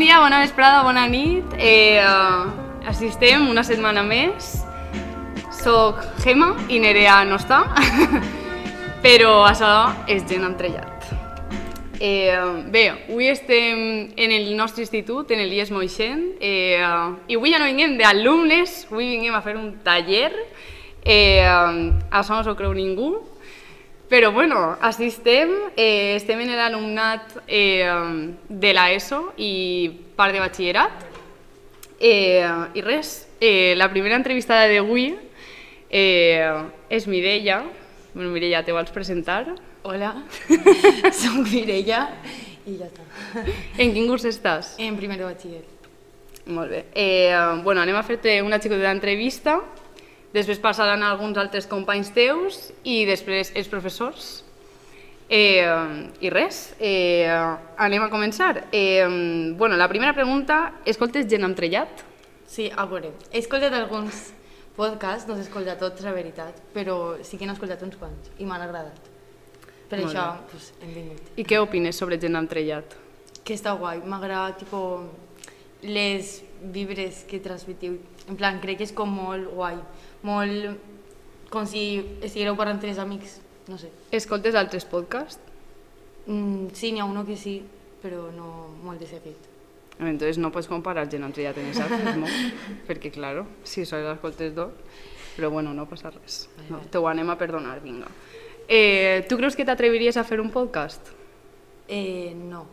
Dia, bona vesprada, bona nit. Eh, així estem una setmana més. Soc Gemma i Nerea no està, però això és gent entrellat. Eh, bé, avui estem en el nostre institut, en el IES Moixent, eh, i avui ja no vinguem d'alumnes, avui vinguem a fer un taller. Eh, això no s'ho creu ningú, però bueno, així estem, eh, estem en l'alumnat eh, de l'ESO i part de batxillerat. Eh, I res, eh, la primera entrevistada d'avui eh, és Mireia. Bueno, Mireia, te vols presentar? Hola, soc Mireia i ja està. En quin curs estàs? En primer de batxiller. Molt bé. Eh, bueno, anem a fer-te una xicoteta entrevista, després passaran alguns altres companys teus i després els professors. Eh, I res, eh, anem a començar. Eh, bueno, la primera pregunta, escoltes gent amb trellat? Sí, a veure, he escoltat alguns podcasts, no s'he escoltat tots, la veritat, però sí que n'he escoltat uns quants i m'han agradat. Per Molt això bé. pues, hem vingut. I què opines sobre gent amb trellat? Que està guai, m'agrada tipo, les vibres que transmitiu. En plan, crec que és com molt guai, molt com si estiguéreu parlant tres amics, no sé. Escoltes altres podcasts? Mm, sí, n'hi ha uno que sí, però no molt de seguit. Entonces no pots comparar gent amb trellat en exàmens, no? Perquè, claro, si sols escoltes dos, però bueno, no passa res. No, te ho anem a perdonar, vinga. Eh, tu creus que t'atreviries a fer un podcast? Eh, no.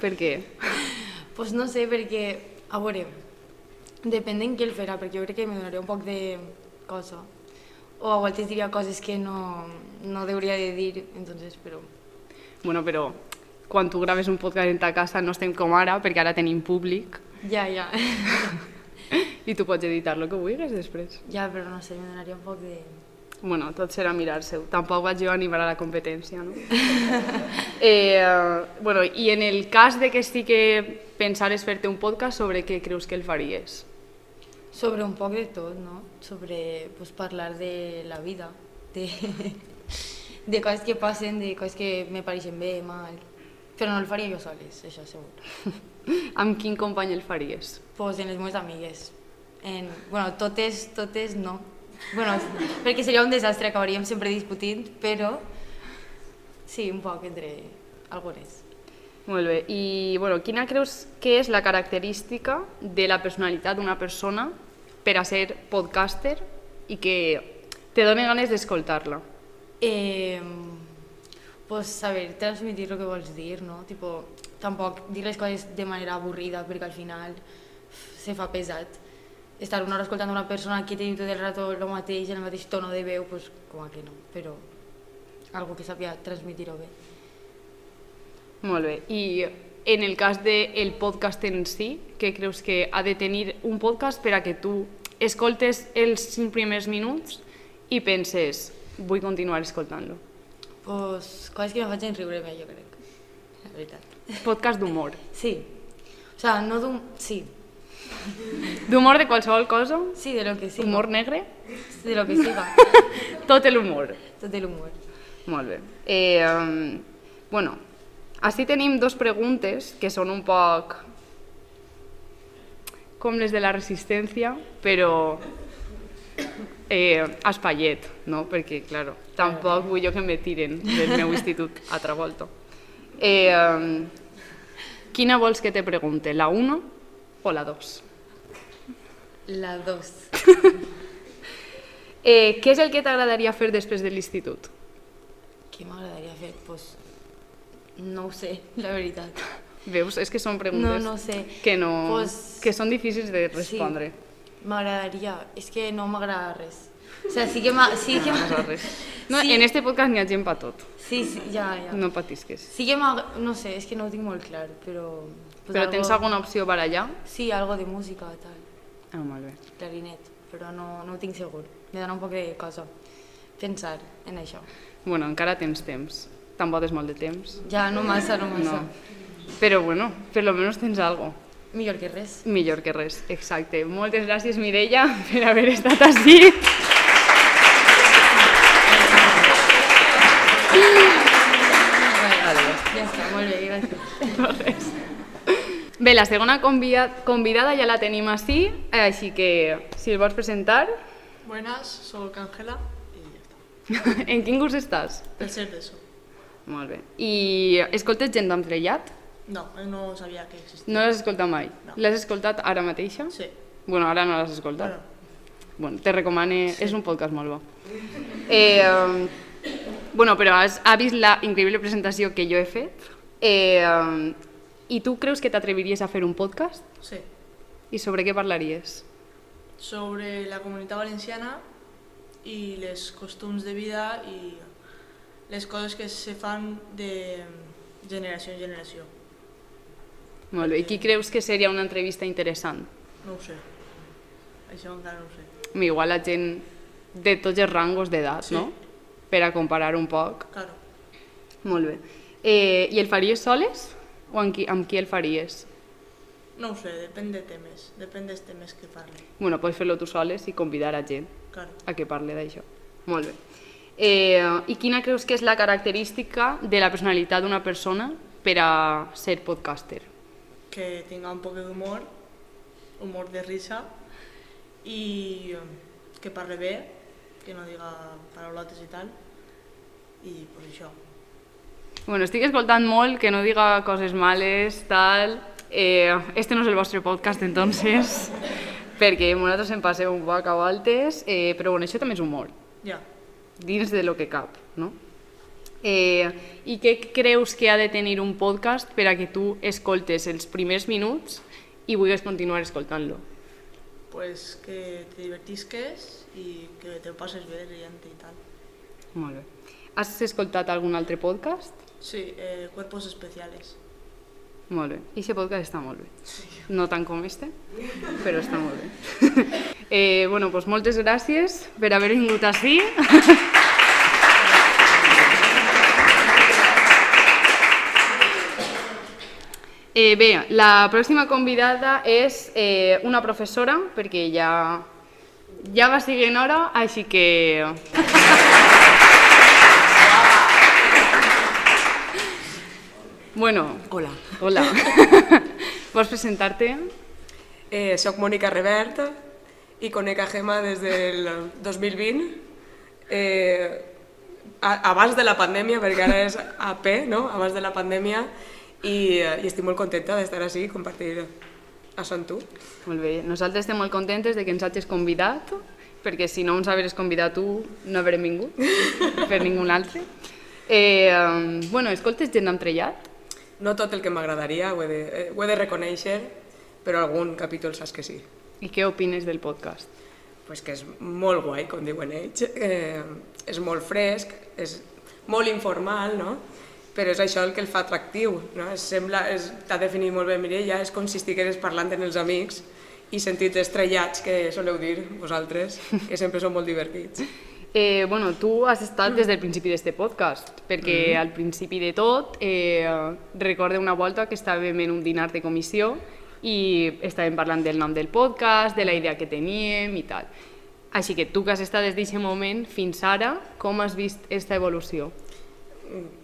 Per què? pues no sé, perquè, a veure, depèn d'en què el farà, perquè jo crec que me donaria un poc de cosa. O a vegades diria coses que no, no hauria de dir, entonces, però... Bueno, però quan tu graves un podcast en ta casa no estem com ara, perquè ara tenim públic, Ja, ja. i tu pots editar el que vulguis després. ja, però no sé, me donaria un poc de... Bueno, tot serà mirar-se-ho. Tampoc vaig jo animar a la competència, no? eh, bueno, I en el cas de que sí que pensares fer-te un podcast, sobre què creus que el faries? Sobre un poc de tot, no? Sobre pues, parlar de la vida, de, de coses que passen, de coses que me pareixen bé, mal... Però no el faria jo soles, això segur. Amb quin company el faries? pues en les meves amigues. En, bueno, totes, totes no. Bueno, perquè seria un desastre, acabaríem sempre discutint, però sí, un poc entre algunes. Molt bé. I bueno, quina creus que és la característica de la personalitat d'una persona per a ser podcaster i que te doni ganes d'escoltar-la? Eh, pues saber transmitir lo que vols dir, no? Tipo, tampoc dir les coses de manera avorrida, perquè al final se fa pesat. Estar una hora escoltant una persona que diu tot el rato el mateix, el mateix tono de veu, pues com a que no, però algo que sàpiga transmitir-ho bé. Molt bé. I en el cas del podcast en si, què creus que ha de tenir un podcast per a que tu escoltes els cinc primers minuts i penses, vull continuar escoltant-lo? Pues, coses que me facin riure bé, jo crec. La veritat. Podcast d'humor. Sí. O sea, no d'un... Sí. D'humor de qualsevol cosa? Sí, de lo que siga. Humor negre? De lo que siga. Tot l'humor. Tot l'humor. Molt bé. Eh, um, bueno, així tenim dos preguntes que són un poc com les de la resistència, però eh, espaiet, no? Perquè, claro, tampoc vull jo que me tiren del meu institut a altra volta. Eh, um, quina vols que te pregunte, la 1 o la 2? La 2. Eh, què és el que t'agradaria fer després de l'institut? Què m'agradaria fer? Pues, no ho sé, la veritat. Veus? És que són preguntes No, no sé. que, no, Pues- que són difícils de respondre. Sí, m'agradaria. És que no m'agrada res. O sea, sí que m'ha... Sí que No, res. No, Sí. En este podcast n'hi ha gent per tot. Sí, sí, ja, ja. No patisques. Sí que m'ha... No sé, és que no ho tinc molt clar, però... Pues Però tens alguna opció per allà? Sí, algo de música, tal. Ah, molt bé. clarinet, però no, no ho tinc segur. Me dona un poc de cosa pensar en això. Bueno, encara tens temps. Tampoc és molt de temps. Ja, no massa, no massa. No. Però bueno, per lo menos tens algo. Millor que res. Millor que res, exacte. Moltes gràcies, Mireia, per haver estat així. Ja està, molt bé, gràcies. No res. Bé, la segona convida convidada ja la tenim així, així que si el vols presentar, Buenas, soy Ángela y ya está. en quin curs estàs? Tercer de eso. Molt bé. I escoltes gent d'Amtrellat? No, eh, no sabía que existía. No l'has escoltat mai? No. L'has escoltat ara mateixa? Sí. Bueno, ara no l'has escoltat. Bueno, Bueno, te recomane, és un podcast molt bo. Eh, bueno, però has, ha vist la increïble presentació que jo he fet eh, um, i tu creus que t'atreviries a fer un podcast? sí. I sobre què parlaries? Sobre la comunitat valenciana i les costums de vida i les coses que se fan de generació en generació. Molt bé. I qui creus que seria una entrevista interessant? No ho sé. Això encara no ho sé. Igual la gent de tots els rangos d'edat, Sí. no? Per a comparar un poc. Claro. Molt bé. Eh, I el faries soles? O amb qui, amb qui el faries? No ho sé, depèn de temes. Depèn dels temes que parli. Bueno, pots fer-lo tu soles i convidar a gent Claro. a que parli d'això. Molt bé. Eh, I quina creus que és la característica de la personalitat d'una persona per a ser podcaster? Que tinga un poc d'humor, humor de risa i eh, que parle bé, que no diga paraulotes i tal. I pues això. Bueno, estic escoltant molt que no diga coses males, tal... Eh, este no és el vostre podcast, entonces, perquè nosaltres em passeu un poc a voltes, eh, però bueno, això també és humor, Ja. dins de lo que cap, no? Eh, I què creus que ha de tenir un podcast per a que tu escoltes els primers minuts i vulguis continuar escoltant-lo? Pues que te divertisques i que te ho passes bé rient i tal. Molt bé. Has escoltat algun altre podcast? Sí, eh, cuerpos especiales. Molt bé. I aquest podcast està molt bé. No tant com este, però està molt bé. eh, bueno, doncs moltes gràcies per haver vingut així. Eh, bé, la pròxima convidada és eh, una professora, perquè ja, ja va siguent hora, així que... Bueno, Hola, hola. Vols presentar-te? eh, soc Mònica Revert i conec a Gemma des del 2020, eh, a, abans de la pandèmia, perquè ara és AP, no? abans de la pandèmia, i, i estic molt contenta d'estar així i compartir això amb tu. Molt bé. Nosaltres estem molt contentes de que ens hagis convidat, perquè si no ens hagués convidat tu, no haurem vingut, per ningú altre. Eh, bueno, escoltes gent d'Amtrellat? No tot el que m'agradaria, ho, he de, eh, ho he de reconèixer, però algun capítol saps que sí. I què opines del podcast? pues que és molt guai, com diuen ells, eh, és molt fresc, és molt informal, no? Però és això el que el fa atractiu. No? Es sembla, t'ha definit molt bé Mireia, és com si estigueres parlant amb els amics i sentit estrellats, que soleu dir vosaltres, que sempre són molt divertits. Eh, bueno, tu has estat des del principi d'este podcast, perquè al principi de tot eh, recorde una volta que estàvem en un dinar de comissió i estàvem parlant del nom del podcast, de la idea que teníem i tal. Així que tu que has estat des d'aquest moment fins ara, com has vist aquesta evolució?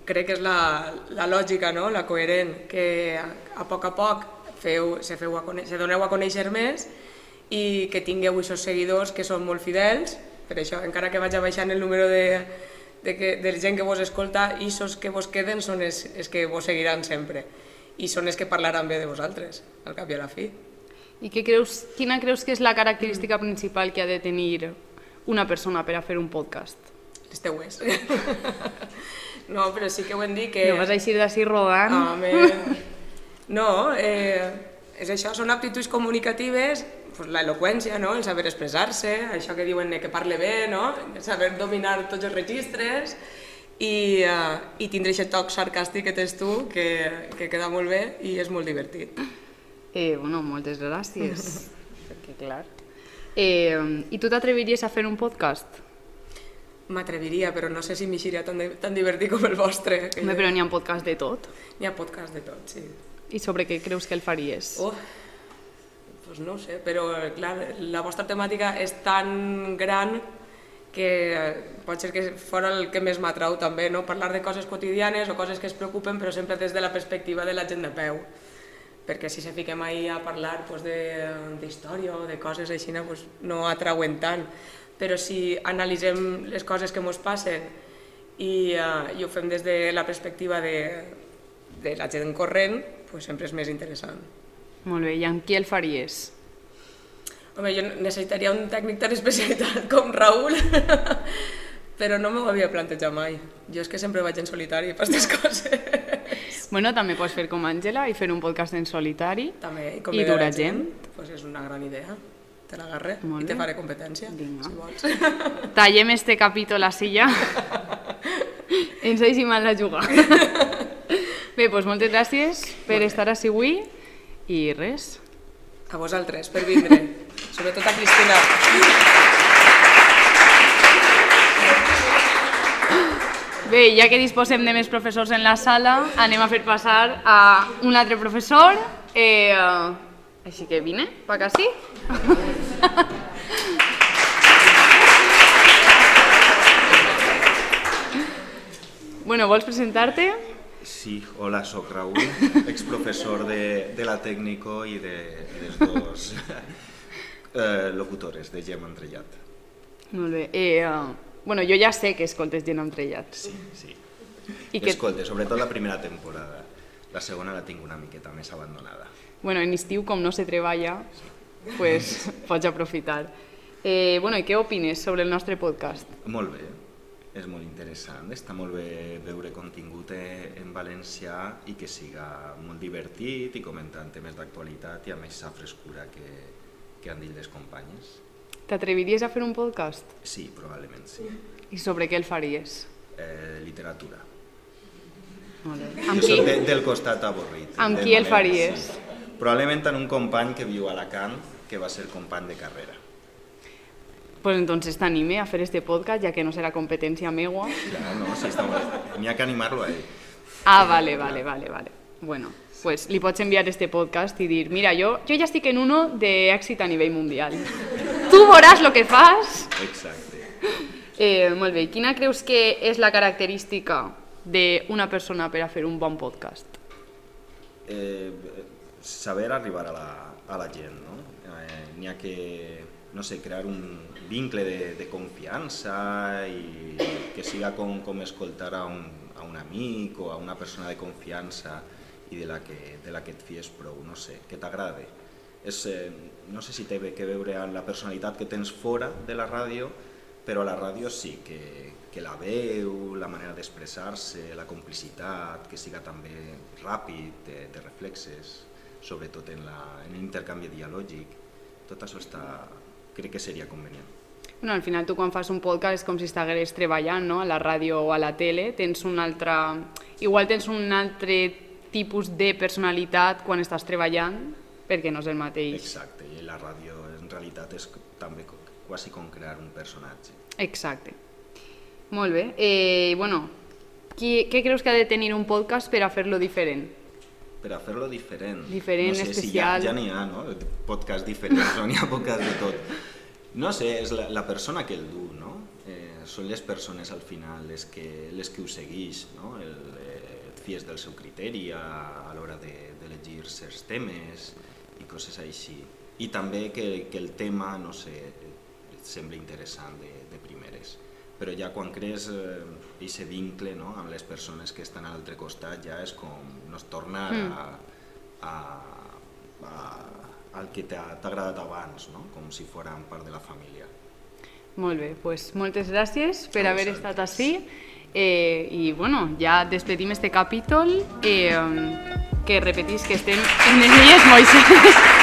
Crec que és la, la lògica, no? la coherent, que a, a poc a poc feu, se, feu a conèixer, se doneu a conèixer més i que tingueu aquests seguidors que són molt fidels, per això, encara que vaig baixant el número de, de, que, de gent que vos escolta, i els que vos queden són els, els que vos seguiran sempre i són els que parlaran bé de vosaltres, al cap i a la fi. I què creus, quina creus que és la característica principal que ha de tenir una persona per a fer un podcast? Les teues. no, però sí que ho hem dit que... No vas eixir d'ací rodant? Ah, Home, no, eh, és això, són aptituds comunicatives, pues, la eloqüència, no? el saber expressar-se, això que diuen que parle bé, no? el saber dominar tots els registres i, uh, i tindre aquest toc sarcàstic que tens tu, que, que queda molt bé i és molt divertit. Eh, bueno, moltes gràcies. perquè, clar... Eh, I tu t'atreviries a fer un podcast? M'atreviria, però no sé si m'eixiria tan, tan divertit com el vostre. Que Home, però n'hi ha un podcast de tot. N'hi ha podcast de tot, sí. I sobre què creus que el faries? Oh, pues no sé, però clar, la vostra temàtica és tan gran que eh, pot ser que fora el que més m'atrau també, no? parlar de coses quotidianes o coses que es preocupen, però sempre des de la perspectiva de la gent de peu. perquè si se fiquem ahí a parlar pues, de- d'història o de coses així, pues, no atrauen tant. Però si analitzem les coses que ens passen i, uh, i ho fem des de la perspectiva de, de la gent corrent, pues, sempre és més interessant. Molt bé, i amb qui el faries? Home, jo necessitaria un tècnic tan especialitat com Raül, però no m'ho havia plantejat mai. Jo és que sempre vaig en solitari per aquestes coses. Bueno, també pots fer com Àngela i fer un podcast en solitari. També, I convidar dur a a gent. Pues és una gran idea. Te l'agarre Molt i te faré competència, Vinga. si vols. Tallem este capítol així ja. Ens deixem mal la jugar. Bé, doncs moltes gràcies per estar així avui i res. A vosaltres, per vindre. Sobretot a Cristina. Bé, ja que disposem de més professors en la sala, anem a fer passar a un altre professor. Eh, així que vine, pa que sí. bueno, vols presentar-te? Sí, hola, sóc Raúl, exprofessor de, de la Tècnico i de les dos eh, locutores de Gem Entrellat. Molt bé. Eh, eh, bueno, jo ja sé que escoltes gent amb trellat. Sí, sí. I que, Escolta, sobretot la primera temporada. La segona la tinc una miqueta més abandonada. Bueno, en estiu, com no se treballa, pues, pots aprofitar. Eh, bueno, i què opines sobre el nostre podcast? Molt bé, és molt interessant. Està molt bé veure contingut eh, en valencià i que siga molt divertit i comentant temes d'actualitat i amb aquesta frescura que, que han dit les companyes. T'atreviries a fer un podcast? Sí, probablement sí. I sobre què el faries? Eh, literatura. Molt bé. Jo Amb qui? soc de, del costat avorrit. Amb qui el faries? Sí. Probablement amb un company que viu a Alacant, que va ser company de carrera. Pues entonces t'anime a fer este podcast, ja que no serà competència meua. Claro, no, sí. N'hi ha que animar-lo a ell. Ah, vale, vale, vale, vale. Bueno, pues li pots enviar este podcast i dir, mira, jo, jo ja estic en uno d'èxit a nivell mundial. Tu veuràs lo que fas. Exacte. Eh, molt bé, quina creus que és la característica d'una persona per a fer un bon podcast? Eh, saber arribar a la, a la gent, no? Eh, N'hi ha que, no sé, crear un vincle de, de confiança i que siga com, com escoltar a un, a un amic o a una persona de confiança i de la que, de la que et fies prou, no sé, que t'agrade. Eh, no sé si té que veure amb la personalitat que tens fora de la ràdio, però a la ràdio sí, que, que la veu, la manera d'expressar-se, la complicitat, que siga també ràpid, de, de reflexes, sobretot en la- en l'intercanvi dialògic, tot això està, crec que seria convenient. Bueno, al final tu quan fas un podcast és com si estigueres treballant no? a la ràdio o a la tele, tens un altre... Igual tens un altre tipus de personalitat quan estàs treballant, perquè no és el mateix. Exacte, i la ràdio en realitat és també quasi com crear un personatge. Exacte. Molt bé. Eh, bueno, qui, què creus que ha de tenir un podcast per a fer-lo diferent? Per a fer-lo diferent. Diferent, no sé especial. Si ja ja n'hi ha, no? Podcast diferents, no? n'hi ha podcast de tot. No sé, és la, la persona que el du, no? Eh, són les persones al final les que, les que ho segueix, no? El, eh, et fies del seu criteri a, a l'hora de- d'elegir de, certs temes i coses així. I també que, que el tema, no sé, et sembla interessant de. Però ja quan crees eh, vincle no? amb les persones que estan a l'altre costat ja és com no es tornar Mm. a, a, a, al que t'ha agradat abans, no? com si fossin part de la família. Molt bé, pues moltes gràcies per A haver estat així. Eh, I bueno, ja despedim este capítol. Eh, que repetís que estem en les illes Moisés.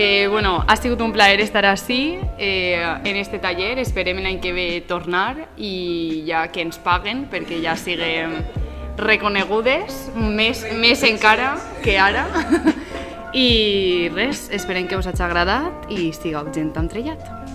Eh, bueno, ha sigut un plaer estar així eh, en este taller. Esperem l'any que ve tornar i ja que ens paguen perquè ja siguem reconegudes, més, més encara que ara. I res, esperem que us hagi agradat i sigueu gent entrellat.